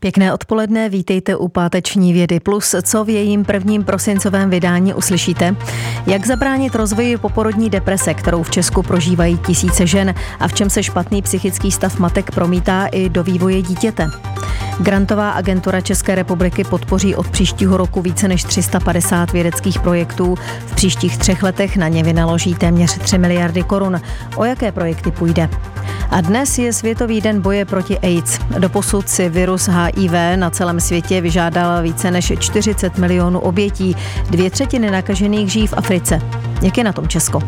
Pěkné odpoledne, vítejte u páteční vědy plus. Co v jejím prvním prosincovém vydání uslyšíte? Jak zabránit rozvoji poporodní deprese, kterou v Česku prožívají tisíce žen a v čem se špatný psychický stav matek promítá i do vývoje dítěte? Grantová agentura České republiky podpoří od příštího roku více než 350 vědeckých projektů. V příštích třech letech na ně vynaloží téměř 3 miliardy korun. O jaké projekty půjde? A dnes je Světový den boje proti AIDS. Doposud si virus HIV na celém světě vyžádal více než 40 milionů obětí. Dvě třetiny nakažených žijí v Africe. Jak je na tom Česko?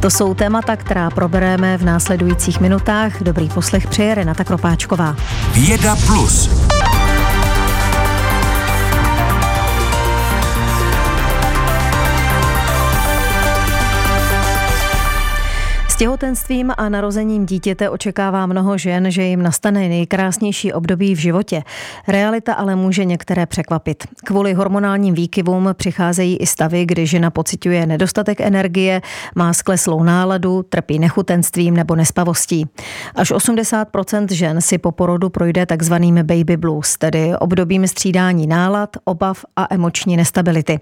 To jsou témata, která probereme v následujících minutách. Dobrý poslech přeje Renata Kropáčková. Věda plus. Těhotenstvím a narozením dítěte očekává mnoho žen, že jim nastane nejkrásnější období v životě. Realita ale může některé překvapit. Kvůli hormonálním výkyvům přicházejí i stavy, kdy žena pociťuje nedostatek energie, má skleslou náladu, trpí nechutenstvím nebo nespavostí. Až 80% žen si po porodu projde takzvaným baby blues, tedy obdobím střídání nálad, obav a emoční nestability.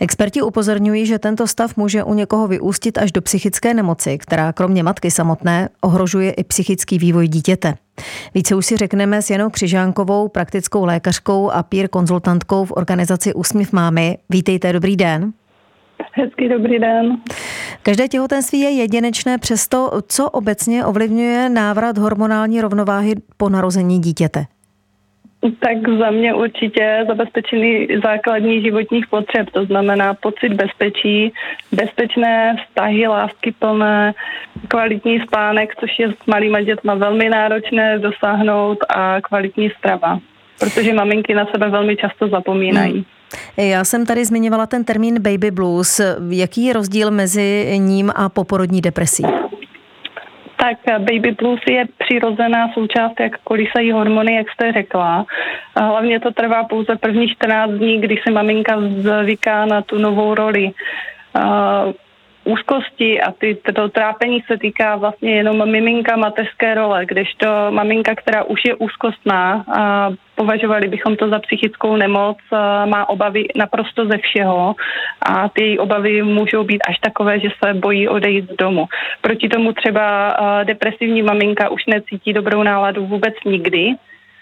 Experti upozorňují, že tento stav může u někoho vyústit až do psychické nemoci, která kromě matky samotné ohrožuje i psychický vývoj dítěte. Více už si řekneme s Janou Křižánkovou, praktickou lékařkou a peer konzultantkou v organizaci Úsměv mámy. Vítejte, dobrý den. Hezký dobrý den. Každé těhotenství je jedinečné, přesto co obecně ovlivňuje návrat hormonální rovnováhy po narození dítěte? Tak za mě určitě zabezpečení základních životních potřeb, to znamená pocit bezpečí, bezpečné vztahy, lásky plné, kvalitní spánek, což je s malýma dětma velmi náročné dosáhnout a kvalitní strava, protože maminky na sebe velmi často zapomínají. Hmm. Já jsem tady zmiňovala ten termín baby blues. Jaký je rozdíl mezi ním a poporodní depresí? Tak baby blues je přirozená součást, jak kolisají hormony, jak jste řekla. Hlavně to trvá pouze první 14 dní, kdy se maminka zvyká na tu novou roli úzkosti a ty, to trápení se týká vlastně jenom miminka mateřské role, kdežto maminka, která už je úzkostná, a považovali bychom to za psychickou nemoc, má obavy naprosto ze všeho a ty její obavy můžou být až takové, že se bojí odejít z domu. Proti tomu třeba depresivní maminka už necítí dobrou náladu vůbec nikdy,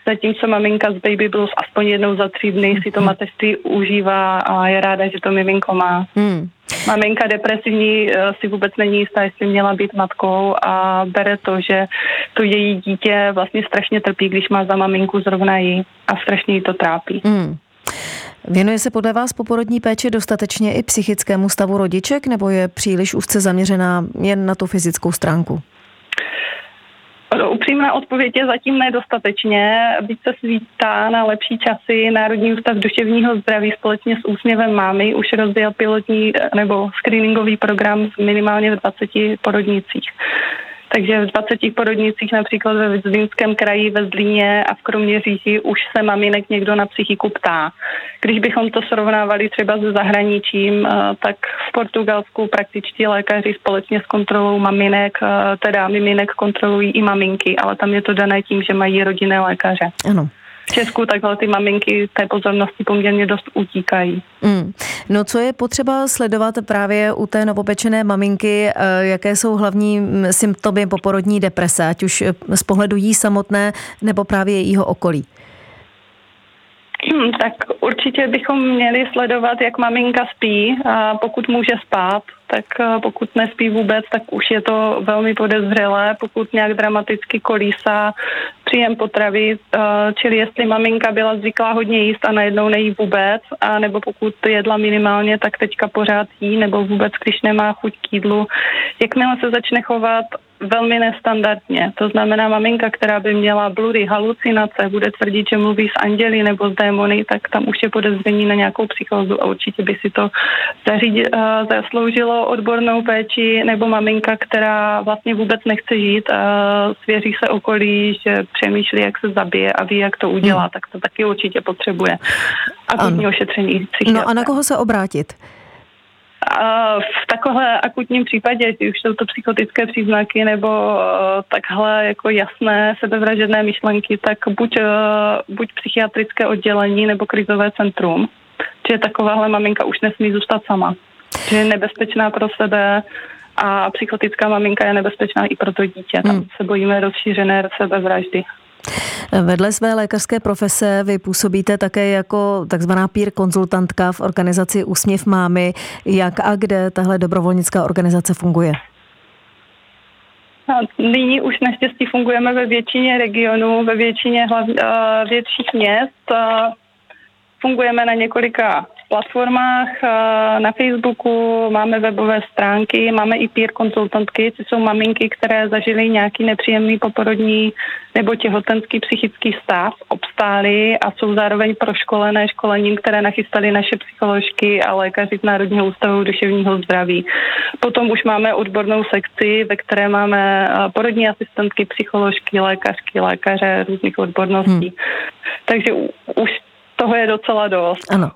zatímco maminka z Baby Blues aspoň jednou za tři dny si to mateřství užívá a je ráda, že to miminko má. Hmm. Maminka depresivní eh, si vůbec není jistá, jestli měla být matkou a bere to, že to její dítě vlastně strašně trpí, když má za maminku zrovna jí a strašně jí to trápí. Hmm. Věnuje se podle vás poporodní péče dostatečně i psychickému stavu rodiček, nebo je příliš úzce zaměřená jen na tu fyzickou stránku? Upřímná odpověď je zatím nedostatečně. Více svítá na lepší časy. Národní ústav duševního zdraví společně s úsměvem mámy už rozdělil pilotní nebo screeningový program minimálně v 20 porodnicích. Takže v 20 porodnicích například ve Zlínském kraji, ve Zlíně a v Kroměříži už se maminek někdo na psychiku ptá. Když bychom to srovnávali třeba se zahraničím, eh, tak v Portugalsku praktičtí lékaři společně s kontrolou maminek, eh, teda miminek kontrolují i maminky, ale tam je to dané tím, že mají rodinné lékaře. Ano v Česku takhle ty maminky té pozornosti poměrně dost utíkají. Mm. No co je potřeba sledovat právě u té novopečené maminky, eh, jaké jsou hlavní mm, symptomy poporodní deprese, ať už z pohledu jí samotné nebo právě jejího okolí? Hmm, tak určitě bychom měli sledovat, jak maminka spí. A pokud může spát, tak eh, pokud nespí vůbec, tak už je to velmi podezřelé. Pokud nějak dramaticky kolísá příjem potravy, eh, čili jestli maminka byla zvyklá hodně jíst a najednou nejí vůbec, a nebo pokud jedla minimálně, tak teďka pořád jí, nebo vůbec, když nemá chuť k jídlu. Jakmile se začne chovat velmi nestandardně. To znamená, maminka, která by měla bludy, halucinace, bude tvrdit, že mluví s anděli nebo s démony, tak tam už je podezření na nějakou psychózu a určitě by si to zařídit, uh, odbornou péči nebo maminka, která vlastně vůbec nechce žít a svěří se okolí, že přemýšlí, jak se zabije a ví, jak to udělá, hmm. tak to taky určitě potřebuje. A ošetření No a na koho se obrátit? A v takovéhle akutním případě, ať už jsou to psychotické příznaky nebo uh, takhle jako jasné sebevražedné myšlenky, tak buď, uh, buď psychiatrické oddělení nebo krizové centrum. Čiže takováhle maminka už nesmí zůstat sama. Že je nebezpečná pro sebe a psychotická maminka je nebezpečná i pro to dítě. Tam hmm. se bojíme rozšířené sebevraždy. Vedle své lékařské profese vy působíte také jako takzvaná peer konzultantka v organizaci Úsměv mámy. Jak a kde tahle dobrovolnická organizace funguje? Nyní už naštěstí fungujeme ve většině regionů, ve většině hlav, větších měst. Fungujeme na několika platformách, eh, na Facebooku, máme webové stránky, máme i peer konzultantky, což jsou maminky, které zažily nějaký nepříjemný poporodní nebo těhotenský psychický stav, obstály a jsou zároveň proškolené školením, které nachystali naše psycholožky a lékaři z Národního ústavu duševního zdraví. Potom už máme odbornou sekci, ve které máme eh, porodní asistentky, psycholožky, lékařky, lékaře různých odborností. Hmm. Takže už toho je docela dost. Ano.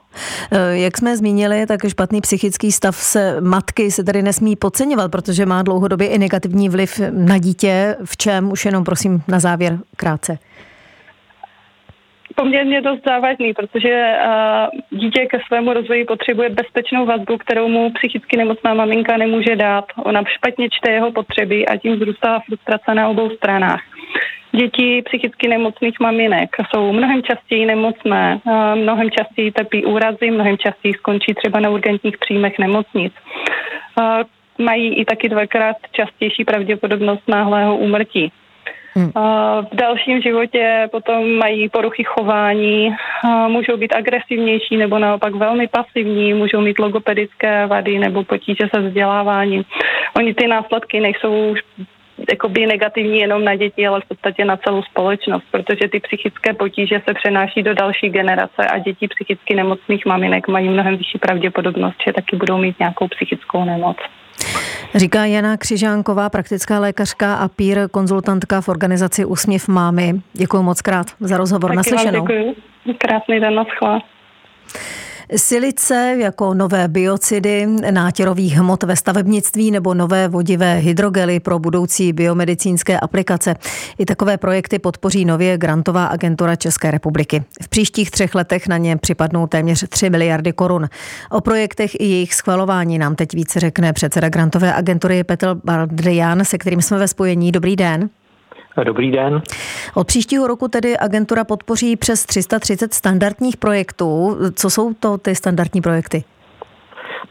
E, jak jsme zmínili, tak špatný psychický stav se matky se tady nesmí podceňovat, protože má dlouhodobě i negativní vliv na dítě. V čem? Už jenom prosím na závěr krátce poměrně dost závažný, protože uh, dítě ke svému rozvoji potřebuje bezpečnou vazbu, kterou mu psychicky nemocná maminka nemůže dát. Ona špatně čte jeho potřeby a tím zrůstá frustrace na obou stranách. Děti psychicky nemocných maminek jsou mnohem častěji nemocné, mnohem častěji trpí úrazy, mnohem častěji skončí třeba na urgentních příjmech nemocnic. Mají i taky dvakrát častější pravděpodobnost náhlého úmrtí. Hmm. V dalším životě potom mají poruchy chování, můžou být agresivnější nebo naopak velmi pasivní, můžou mít logopedické vady nebo potíže se vzděláváním. Oni ty následky nejsou jakoby negativní jenom na děti, ale v podstatě na celou společnost, protože ty psychické potíže se přenáší do další generace a děti psychicky nemocných maminek mají mnohem vyšší pravděpodobnost, že taky budou mít nějakou psychickou nemoc. Říká Jana Křižánková, praktická lékařka a pír konzultantka v organizaci Úsměv mámy. Děkuji moc krát za rozhovor. Taky Naslyšenou. Děkuji. Krásný den, naschle. Silice jako nové biocidy nátěrových hmot ve stavebnictví nebo nové vodivé hydrogely pro budoucí biomedicínské aplikace. I takové projekty podpoří nově grantová agentura České republiky. V příštích třech letech na ně připadnou téměř 3 miliardy korun. O projektech i jejich schvalování nám teď více řekne předseda grantové agentury Petr Baldrian, se kterým jsme ve spojení. Dobrý den. Dobrý den. Od příštího roku tedy agentura podpoří přes 330 standardních projektů. Co jsou to ty standardní projekty?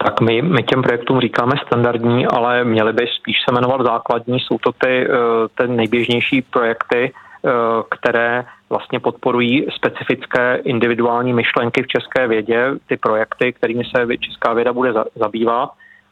Tak my, my těm projektům říkáme standardní, ale měly by spíš se jmenovat základní. Jsou to ty, eh, ty nejběžnější projekty, eh, které vlastně podporují specifické individuální myšlenky v české vědě, ty projekty, kterými se česká věda bude zabývat.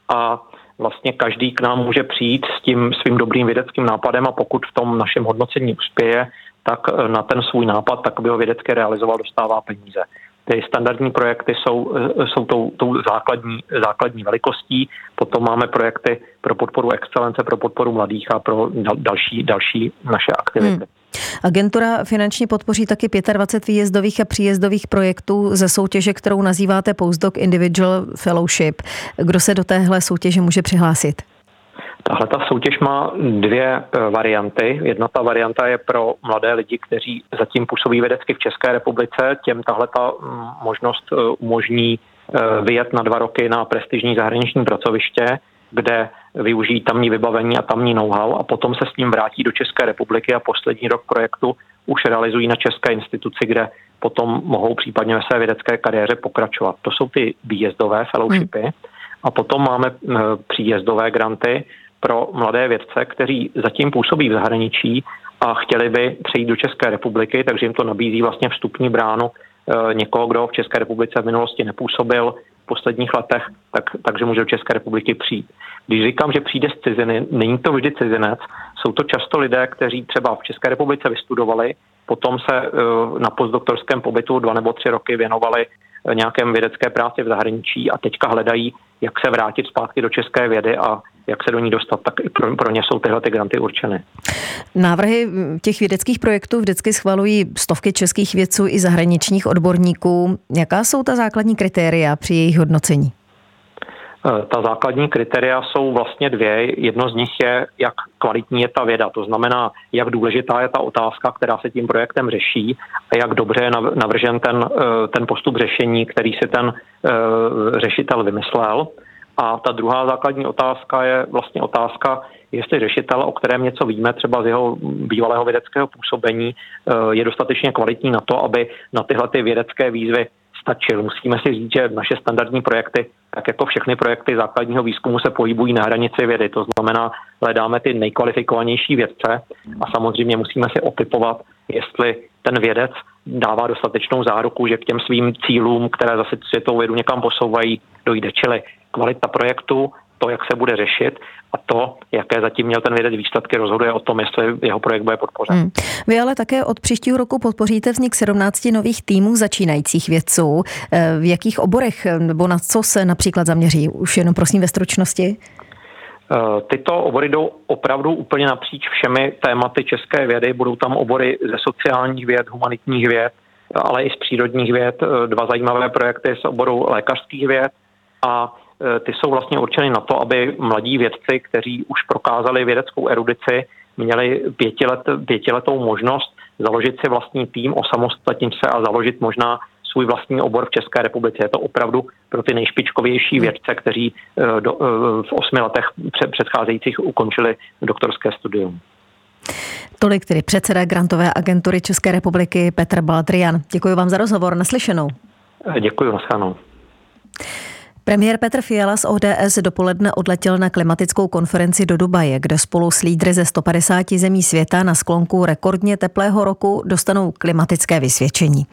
A vlastně každý k nám může přijít s tím svým dobrým vědeckým nápadem a pokud v tom našem hodnocení uspěje, tak eh, na ten svůj nápad, tak by ho vědecky realizoval, dostává peníze. Ty standardní projekty jsou, eh, jsou tou, tou základní, základní velikostí, potom máme projekty pro podporu excelence, pro podporu mladých a pro další, další naše aktivity. Hmm. Agentura finančně podpoří taky 25 výjezdových a příjezdových projektů ze soutěže, kterou nazýváte Postdoc Individual Fellowship. Kdo se do téhle soutěže může přihlásit? Tahle ta soutěž má dvě eh, varianty. Jedna ta varianta je pro mladé lidi, kteří zatím působí vědecky v České republice. Těm tahle ta mm, možnost eh, umožní eh, vyjet na dva roky na prestižní zahraniční pracoviště, kde využijí tamní vybavení a tamní know-how a potom se s ním vrátí do České republiky a poslední rok projektu už realizují na České instituci, kde potom mohou případně ve své vědecké kariéře pokračovat. To jsou ty výjezdové fellowshipy. Hmm. A potom máme příjezdové granty pro mladé vědce, kteří zatím působí v zahraničí a chtěli by přejít do České republiky, takže jim to nabízí vlastně vstupní bránu eh, někoho, kdo v České republice v minulosti nepůsobil posledních letech, tak, takže může do České republiky přijít. Když říkám, že přijde z ciziny, není to vždy cizinec, jsou to často lidé, kteří třeba v České republice vystudovali, potom se eh, na postdoktorském pobytu dva nebo tři roky věnovali eh, nějakém vědecké práci v zahraničí a teďka hledají, jak se vrátit zpátky do české vědy a jak se do ní dostat, tak i pro, pro ně jsou tyhle ty granty určeny. Návrhy těch vědeckých projektů vždycky schvalují stovky českých vědců i zahraničních odborníků. Jaká jsou ta základní kritéria při jejich hodnocení? Eh, ta základní kritéria jsou vlastně dvě. Jedno z nich je, jak kvalitní je ta věda. To znamená, jak důležitá je ta otázka, která se tím projektem řeší a jak dobře je navržen ten, eh, ten postup řešení, který si ten eh, řešitel vymyslel. A ta druhá základní otázka je vlastně otázka, jestli řešitel, o kterém něco víme, třeba z jeho bývalého vědeckého působení, je dostatečně kvalitní na to, aby na tyhle ty vědecké výzvy stačil. Musíme si říct, že naše standardní projekty, tak jako všechny projekty základního výzkumu, se pohybují na hranici vědy. To znamená, hledáme ty nejkvalifikovanější vědce a samozřejmě musíme si otypovat, jestli ten vědec dává dostatečnou záruku, že k těm svým cílům, které zase světovou vědu někam posouvají, dojde. Čili kvalita projektu, to, jak se bude řešit a to, jaké zatím měl ten vědec výsledky, rozhoduje o tom, jestli jeho projekt bude podpořen. Hmm. Vy ale také od příštího roku podpoříte vznik 17 nových týmů začínajících vědců. Eh, v jakých oborech nebo na co se například zaměří? Už jenom prosím ve stručnosti. Eh, tyto obory jdou opravdu úplně napříč všemi tématy české vědy. Budou tam obory ze sociálních věd, humanitních věd, ale i z přírodních věd. Eh, dva zajímavé projekty z oboru lékařských věd a Eh, ty jsou vlastně určeny na to, aby mladí vědci, kteří už prokázali vědeckou erudici, měli pětilet, pětiletou možnost založit si vlastní tým, osamostatnit se a založit možná svůj vlastní obor v České republice. Je to opravdu pro ty nejšpičkovější vědce, kteří eh, do, eh, v osmi letech předcházejících ukončili doktorské studium. Tolik tedy předseda grantové agentury České republiky Petr Baldrian. Děkuji vám za rozhovor. Naslyšenou. Děkuji, naslyšenou. Premiér Petr Fiala z ODS dopoledne odletěl na klimatickou konferenci do Dubaje, kde spolu s lídry ze 150 zemí světa na sklonku rekordně teplého roku dostanou klimatické vysvědčení.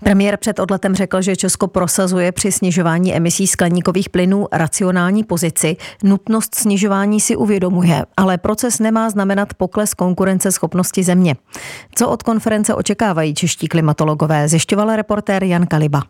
Premiér před odletem řekl, že Česko prosazuje při snižování emisí skleníkových plynů racionální pozici. Nutnost snižování si uvědomuje, ale proces nemá znamenat pokles konkurenceschopnosti země. Co od konference očekávají čeští klimatologové, zjišťoval reportér Jan Kaliba.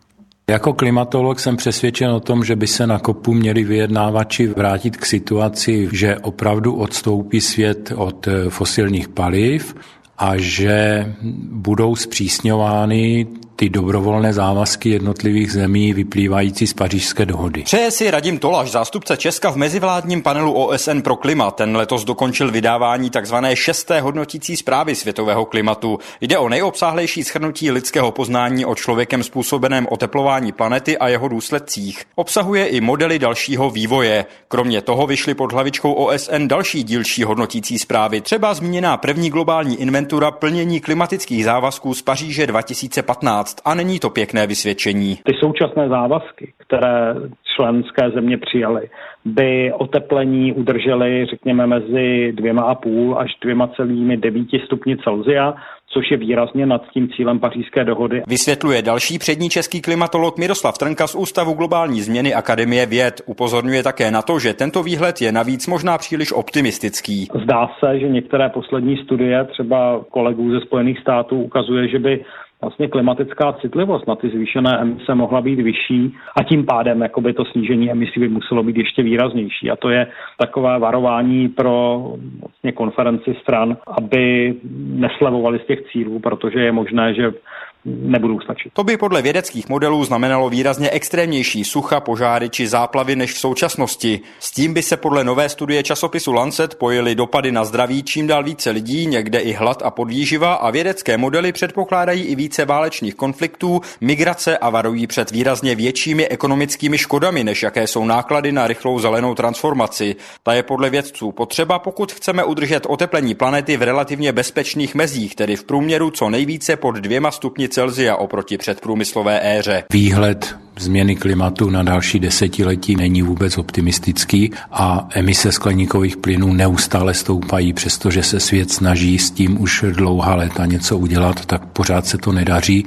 Jako klimatolog jsem přesvědčen o tom, že by se na kopu měli vyjednávači vrátit k situaci, že opravdu odstoupí svět od fosilních paliv a že budou zpřísňovány ty dobrovolné závazky jednotlivých zemí vyplývající z pařížské dohody. Přeje si Radim Tolaš, zástupce Česka v mezivládním panelu OSN pro klima. Ten letos dokončil vydávání tzv. šesté hodnotící zprávy světového klimatu. Jde o nejobsáhlejší schrnutí lidského poznání o člověkem způsobeném oteplování planety a jeho důsledcích. Obsahuje i modely dalšího vývoje. Kromě toho vyšly pod hlavičkou OSN další dílčí hodnotící zprávy, třeba zmíněná první globální inventura plnění klimatických závazků z Paříže 2015. A není to pěkné vysvědčení. Ty současné závazky, které členské země přijaly, by oteplení udržely, řekněme, mezi dvěma a půl až dvěma celými devíti stupni Celzia, což je výrazně nad tím cílem pařížské dohody. Vysvětluje další přední český klimatolog Miroslav Trnka z Ústavu globální změny Akademie věd. Upozorňuje také na to, že tento výhled je navíc možná příliš optimistický. Zdá se, že některé poslední studie, třeba kolegů ze Spojených států, ukazuje, že by vlastně klimatická citlivost na ty zvýšené emise mohla být vyšší a tím pádem jakoby to snížení emisí by muselo být ještě výraznější. A to je takové varování pro vlastně konferenci stran, aby neslevovali z těch cílů, protože je možné, že nebudou stačit. To by podle vědeckých modelů znamenalo výrazně extrémnější sucha, požáry či záplavy než v současnosti. S tím by se podle nové studie časopisu Lancet pojily dopady na zdraví čím dál více lidí, někde i hlad a podvýživa a vědecké modely předpokládají i více válečných konfliktů, migrace a varují před výrazně většími ekonomickými škodami, než jaké jsou náklady na rychlou zelenou transformaci. Ta je podle vědců potřeba, pokud chceme udržet oteplení planety v relativně bezpečných mezích, tedy v průměru co nejvíce pod dvěma stupni Celzia oproti předprůmyslové éře. Výhled změny klimatu na další desetiletí není vůbec optimistický a emise skleníkových plynů neustále stoupají, přestože se svět snaží s tím už dlouhá léta něco udělat, tak pořád se to nedaří.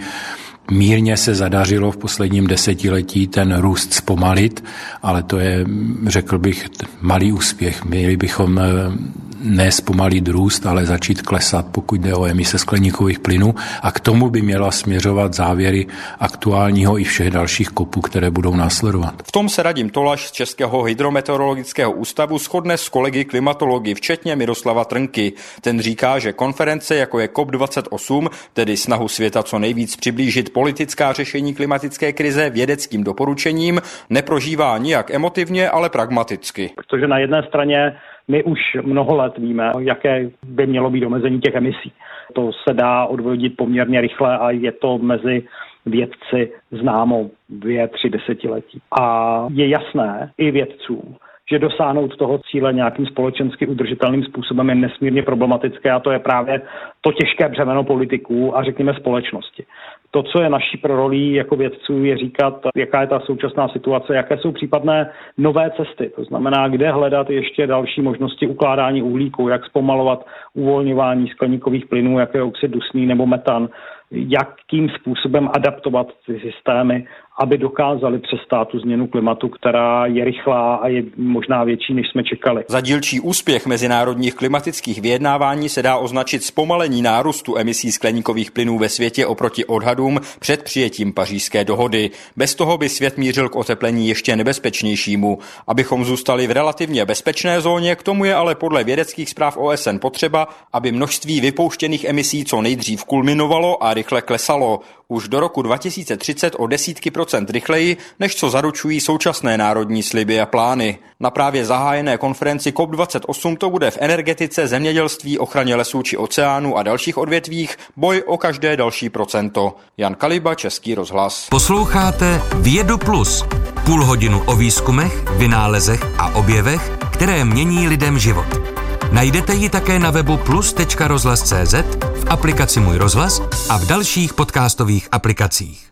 Mírně se zadařilo v posledním desetiletí ten růst zpomalit, ale to je, řekl bych, malý úspěch. Měli bychom ne zpomalit růst, ale začít klesat, pokud jde o emise skleníkových plynů a k tomu by měla směřovat závěry aktuálního i všech dalších kopů, které budou následovat. V tom se Radim Tolaš z Českého hydrometeorologického ústavu shodne s kolegy klimatology, včetně Miroslava Trnky. Ten říká, že konference jako je COP28, tedy snahu světa co nejvíc přiblížit politická řešení klimatické krize vědeckým doporučením, neprožívá nijak emotivně, ale pragmaticky. Protože na jedné straně my už mnoho let víme, jaké by mělo být omezení těch emisí. To se dá odvodit poměrně rychle a je to mezi vědci známo dvě, tři desetiletí. A je jasné i vědcům, že dosáhnout toho cíle nějakým společensky udržitelným způsobem je nesmírně problematické a to je právě to těžké břemeno politiků a řekněme společnosti. To, co je naší prorolí jako vědců, je říkat, jaká je ta současná situace, jaké jsou případné nové cesty. To znamená, kde hledat ještě další možnosti ukládání uhlíku, jak zpomalovat uvolňování skleníkových plynů, jako je oxid dusný nebo metan, jakým způsobem adaptovat ty systémy, aby dokázali přestát tu změnu klimatu, která je rychlá a je možná větší, než jsme čekali. Za dílčí úspěch mezinárodních klimatických vyjednávání se dá označit zpomalení nárůstu emisí skleníkových plynů ve světě oproti odhadům před přijetím pařížské dohody. Bez toho by svět mířil k oteplení ještě nebezpečnějšímu. Abychom zůstali v relativně bezpečné zóně, k tomu je ale podle vědeckých zpráv OSN potřeba, aby množství vypouštěných emisí co nejdřív kulminovalo a rychle klesalo. Už do roku 2030 o desítky procent rychleji, než co zaručují současné národní sliby a plány. Na právě zahájené konferenci COP28 to bude v energetice, zemědělství, ochraně lesů či oceánu a dalších odvětvích boj o každé další procento. Jan Kaliba, Český rozhlas. Posloucháte Vědu Plus. Půl hodinu o výzkumech, vynálezech a objevech, které mění lidem život. Najdete ji také na webu plus.rozhlas.cz, v aplikaci Můj rozhlas a v dalších podcastových aplikacích.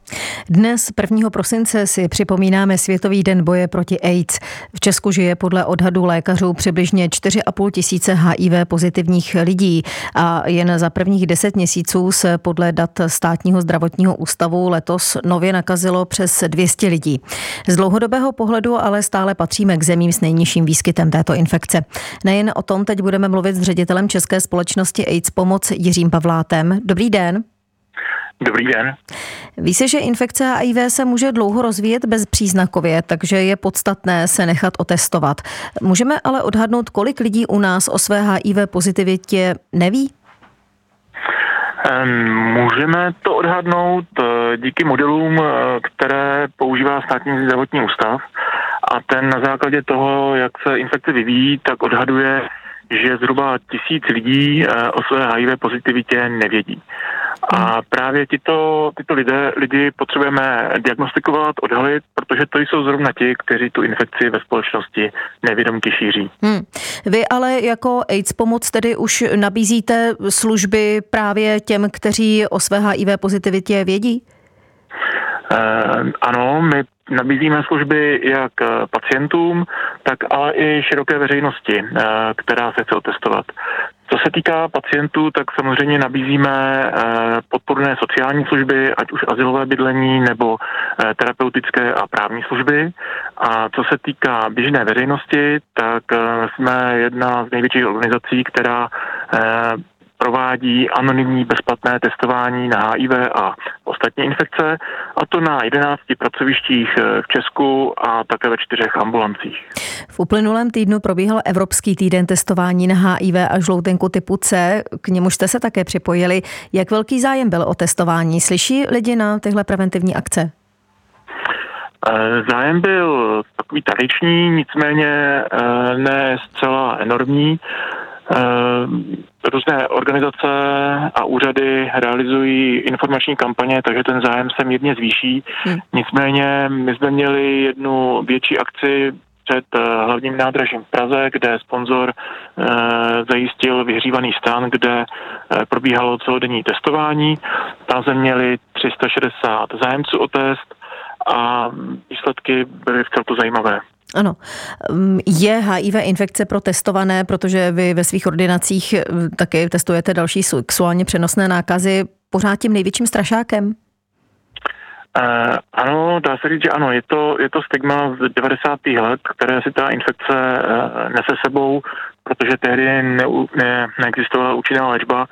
Dnes 1. prosince si připomínáme Světový den boje proti AIDS. V Česku žije podle odhadu lékařů přibližně 4,5 tisíce HIV pozitivních lidí a jen za prvních 10 měsíců se podle dat státního zdravotního ústavu letos nově nakazilo přes 200 lidí. Z dlouhodobého pohledu ale stále patříme k zemím s nejnižším výskytem této infekce. Nejen o tom teď budeme mluvit s ředitelem České společnosti AIDS Pomoc Jiřím Pavlátem. Dobrý den. Dobrý den. Ví se, že infekce HIV se může dlouho rozvíjet bezpříznakově, takže je podstatné se nechat otestovat. Můžeme ale odhadnout, kolik lidí u nás o své HIV pozitivitě neví? Můžeme to odhadnout eh, díky modelům, eh, které používá státní zdravotní ústav a ten na základě toho, jak se infekce vyvíjí, tak odhaduje, že zhruba tisíc lidí eh, o své HIV pozitivitě nevědí. A právě tyto, tyto lidé, lidi potřebujeme diagnostikovat, odhalit, protože to jsou zrovna ti, kteří tu infekci ve společnosti nevědomky šíří. Hmm. Vy ale jako AIDS pomoc tedy už nabízíte služby právě těm, kteří o své HIV pozitivitě vědí? Uh, ano, my nabízíme služby jak pacientům, tak ale i široké veřejnosti, uh, která se chce otestovat. Co se týká pacientů, tak samozřejmě nabízíme eh, podporné sociální služby, ať už asilové bydlení nebo eh, terapeutické a právní služby. A co se týká běžné veřejnosti, tak eh, jsme jedna z největších organizací, která provádí anonymní bezplatné testování na HIV a ostatní infekce, a to na 11 pracovištích eh, v Česku a také ve čtyřech ambulancích. V uplynulém týdnu probíhal Evropský týden testování na HIV a žloutenku typu C. K němu jste se také připojili. Jak velký zájem byl o testování? Slyší lidi na tyhle preventivní akce? Eh, zájem byl takový tradiční, nicméně eh, ne zcela enormní. Různé organizace a úřady realizují informační kampaně, takže ten zájem se mírně zvýší. Hmm. Nicméně my jsme měli jednu větší akci před eh, hlavním nádražím v Praze, kde sponzor eh, zajistil vyhřívaný stan, kde eh, probíhalo celodenní testování. Tam jsme měli 360 zájemců o test a výsledky byly v celku zajímavé. Ano. Mm, je HIV infekce protestované, protože vy ve svých ordinacích eh, také testujete další sexuálně přenosné nákazy pořád tím největším strašákem? Uh, ano, dá se říct, že ano, je to, je to stigma z 90. let, které si ta infekce uh, nese sebou, protože tehdy ne, ne, neexistovala účinná léčba.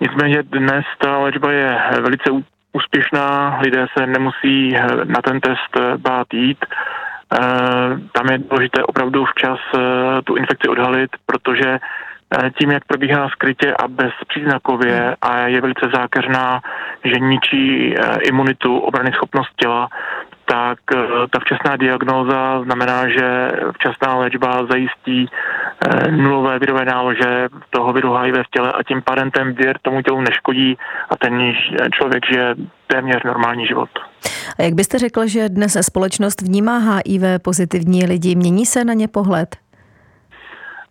Nicméně dnes ta léčba je velice úspěšná, lidé se nemusí na ten test bát jít. Tam je důležité opravdu včas tu infekci odhalit, protože tím, jak probíhá skrytě a bezpříznakově a je velice zákeřná, že ničí imunitu, obrany schopnost těla, tak eh, ta včasná diagnóza znamená, že včasná léčba zajistí eh, nulové virové nálože toho viru HIV v těle a tím pádem ten vir tomu tělu neškodí a ten člověk žije téměř normální život. A jak byste řekl, že dnes společnost vnímá HIV pozitivní lidi? Mění se na ně pohled?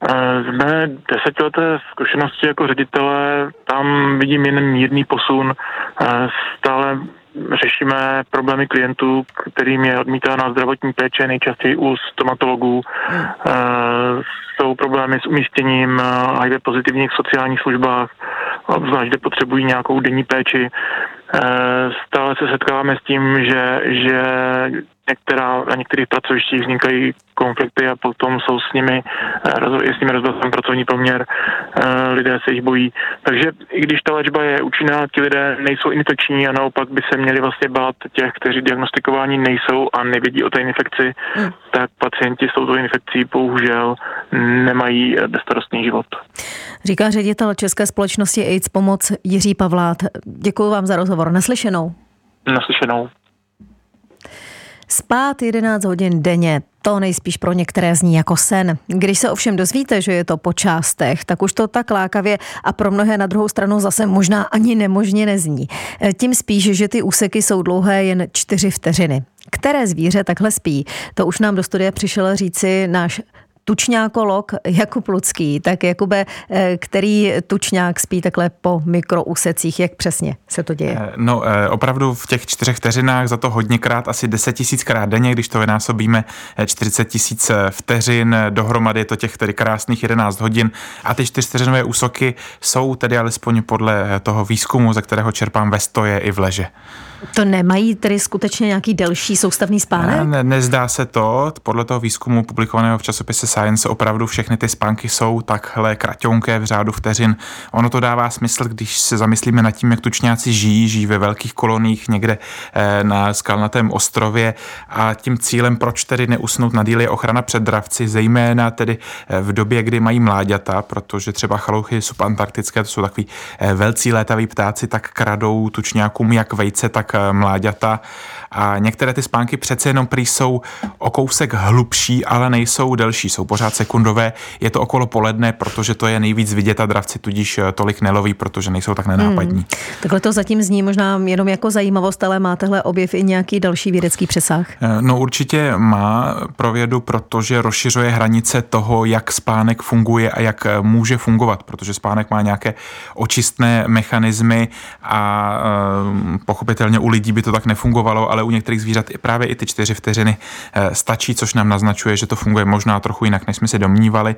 Eh, z mé desetileté zkušenosti jako ředitele tam vidím jen mírný posun. Stále řešíme problémy klientů, kterým je odmítána zdravotní péče, nejčastěji u stomatologů. Hmm. Jsou problémy s umístěním HIV eh, pozitivních sociálních službách, zvlášť kde potřebují nějakou denní péči. Eh, stále se setkáváme s tím, že, že některá, na některých pracovištích vznikají konflikty a potom jsou s nimi, eh, je s nimi rozdělen pracovní poměr, eh, lidé se jich bojí. Takže i když ta léčba je účinná, ti lidé nejsou infekční a naopak by se měli vlastně bát těch, kteří diagnostikováni nejsou a nevědí o té infekci, hmm. tak pacienti s touto infekcí bohužel nemají bezstarostný život. Říká ředitel České společnosti AIDS Pomoc Jiří Pavlát. Děkuji vám za rozhovor. Naslyšenou. Naslyšenou. Spát 11 hodin denně, to nejspíš pro některé zní jako sen. Když se ovšem dozvíte, že je to po částech, tak už to tak lákavě a pro mnohé na druhou stranu zase možná ani nemožně nezní. Tím spíš, že ty úseky jsou dlouhé jen 4 vteřiny. Které zvíře takhle spí? To už nám do studia přišel říci náš tučňákolog Jakub Lucký. Tak Jakube, eh, který tučňák spí takhle po mikrousecích, jak přesně se to děje? Eh, no eh, opravdu v těch čtyřech vteřinách za to hodněkrát, asi 10 tisíckrát denně, když to vynásobíme 40 tisíc vteřin, dohromady je to těch tedy krásných 11 hodin a ty čtyřvteřinové úsoky jsou tedy alespoň podle toho výzkumu, ze kterého čerpám ve stoje i v leže. To nemají tedy skutečně nějaký delší soustavný spánek? Ne, nezdá se to. Podle toho výzkumu publikovaného v časopise Science opravdu všechny ty spánky jsou takhle kraťonké v řádu vteřin. Ono to dává smysl, když se zamyslíme nad tím, jak tučňáci žijí, žijí ve velkých koloních někde eh, na skalnatém ostrově a tím cílem, proč tedy neusnout na díl, je ochrana před dravci, zejména tedy eh, v době, kdy mají mláďata, protože třeba chalouchy subantarktické, to jsou takový eh, velcí létaví ptáci, tak kradou tučňákům jak vejce, tak tak eh, mláďata. A některé ty spánky přece jenom prý jsou o kousek hlubší, ale nejsou delší, jsou pořád sekundové. Je to okolo poledne, protože to je nejvíc vidět a dravci tudíž eh, tolik neloví, protože nejsou tak nenápadní. Hmm. Takhle to zatím zní možná jenom jako zajímavost, ale má tehle objev i nějaký další vědecký přesah? Eh, no určitě má pro vědu, protože rozšiřuje hranice toho, jak spánek funguje a jak může fungovat, protože spánek má nějaké očistné mechanismy a pochopitelně Samozřejmě u lidí by to tak nefungovalo, ale u některých zvířat i právě i ty čtyři vteřiny eh, stačí, což nám naznačuje, že to funguje možná trochu jinak, než jsme si domnívali.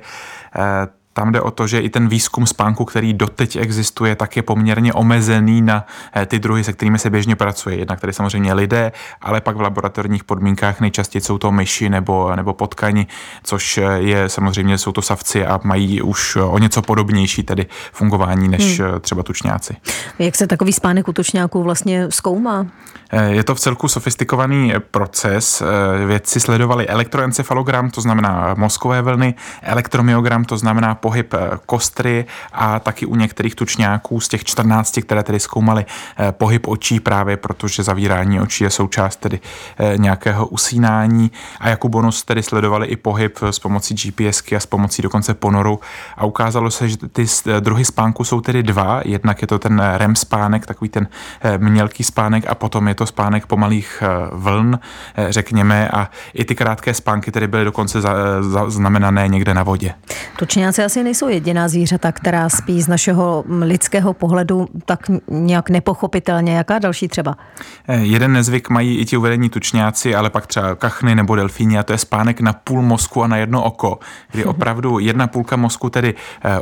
Eh, tam jde o to, že i ten výzkum spánku, který doteď existuje, tak je poměrně omezený na eh, ty druhy, se kterými se běžně pracuje. Jednak tady samozřejmě lidé, ale pak v laboratorních podmínkách nejčastěji jsou to myši nebo, nebo potkani, což je samozřejmě, jsou to savci a mají už o něco podobnější tedy fungování než hmm. třeba tučňáci. Jak se takový spánek u tučňáků vlastně zkoumá? Eh, je to v celku sofistikovaný proces. Eh, vědci sledovali elektroencefalogram, to znamená mozkové vlny, elektromyogram, to znamená pohyb eh, kostry a taky u některých tučňáků z těch 14, které tedy zkoumali pohyb očí právě, protože zavírání očí je součást tedy nějakého usínání. A jako bonus tedy sledovali i pohyb s pomocí GPSky a s pomocí dokonce ponoru. A ukázalo se, že ty druhy spánku jsou tedy dva, jednak je to ten REM spánek, takový ten mělký spánek a potom je to spánek pomalých eh, vln, eh, řekněme, a i ty krátké spánky tedy byly dokonce znamenané někde na vodě. Tučňáci asi nejsou jediná zvířata, která spí z našeho lidského pohledu tak nějak nepochopitelně. Jaká další třeba? Eh, jeden nezvyk mají i ti uvedení tučňáci, ale pak třeba kachny nebo delfíni a to je spánek na půl mozku a na jedno oko, kdy opravdu jedna půlka mozku tedy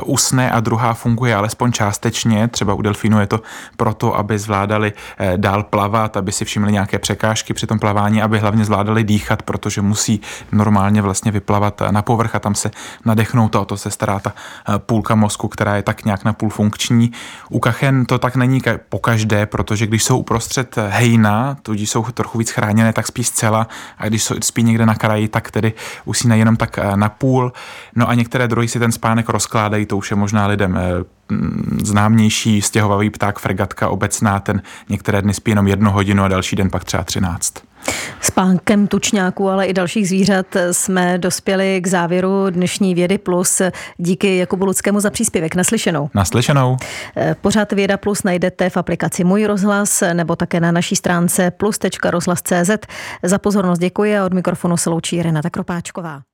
usne a druhá funguje alespoň částečně. Třeba u delfínu je to proto, aby zvládali dál plavat, aby si všimli nějaké překážky při tom plavání, aby hlavně zvládali dýchat, protože musí normálně vlastně vyplavat na povrch a tam se nadechnout a o to se stará ta půlka mozku, která je tak nějak na půl funkční. U kachen to tak není po každé, protože když jsou uprostřed hejna, tudíž jsou trochu víc chráněné, tak spí zcela a když jsou, spí někde na kraji, tak tedy usínají jenom tak na půl. No a některé druhy si ten spánek rozkládají, to už je možná lidem známější stěhovavý pták fregatka obecná, ten některé dny spí jenom jednu hodinu a další den pak třeba třináct. S pánkem tučňáků, ale i dalších zvířat jsme dospěli k závěru dnešní Vědy Plus. Díky Jakubu Luckému za příspěvek. Naslyšenou. Naslyšenou. Pořád Věda Plus najdete v aplikaci Můj rozhlas nebo také na naší stránce plus.rozhlas.cz. Za pozornost děkuji a od mikrofonu se loučí Renata Kropáčková.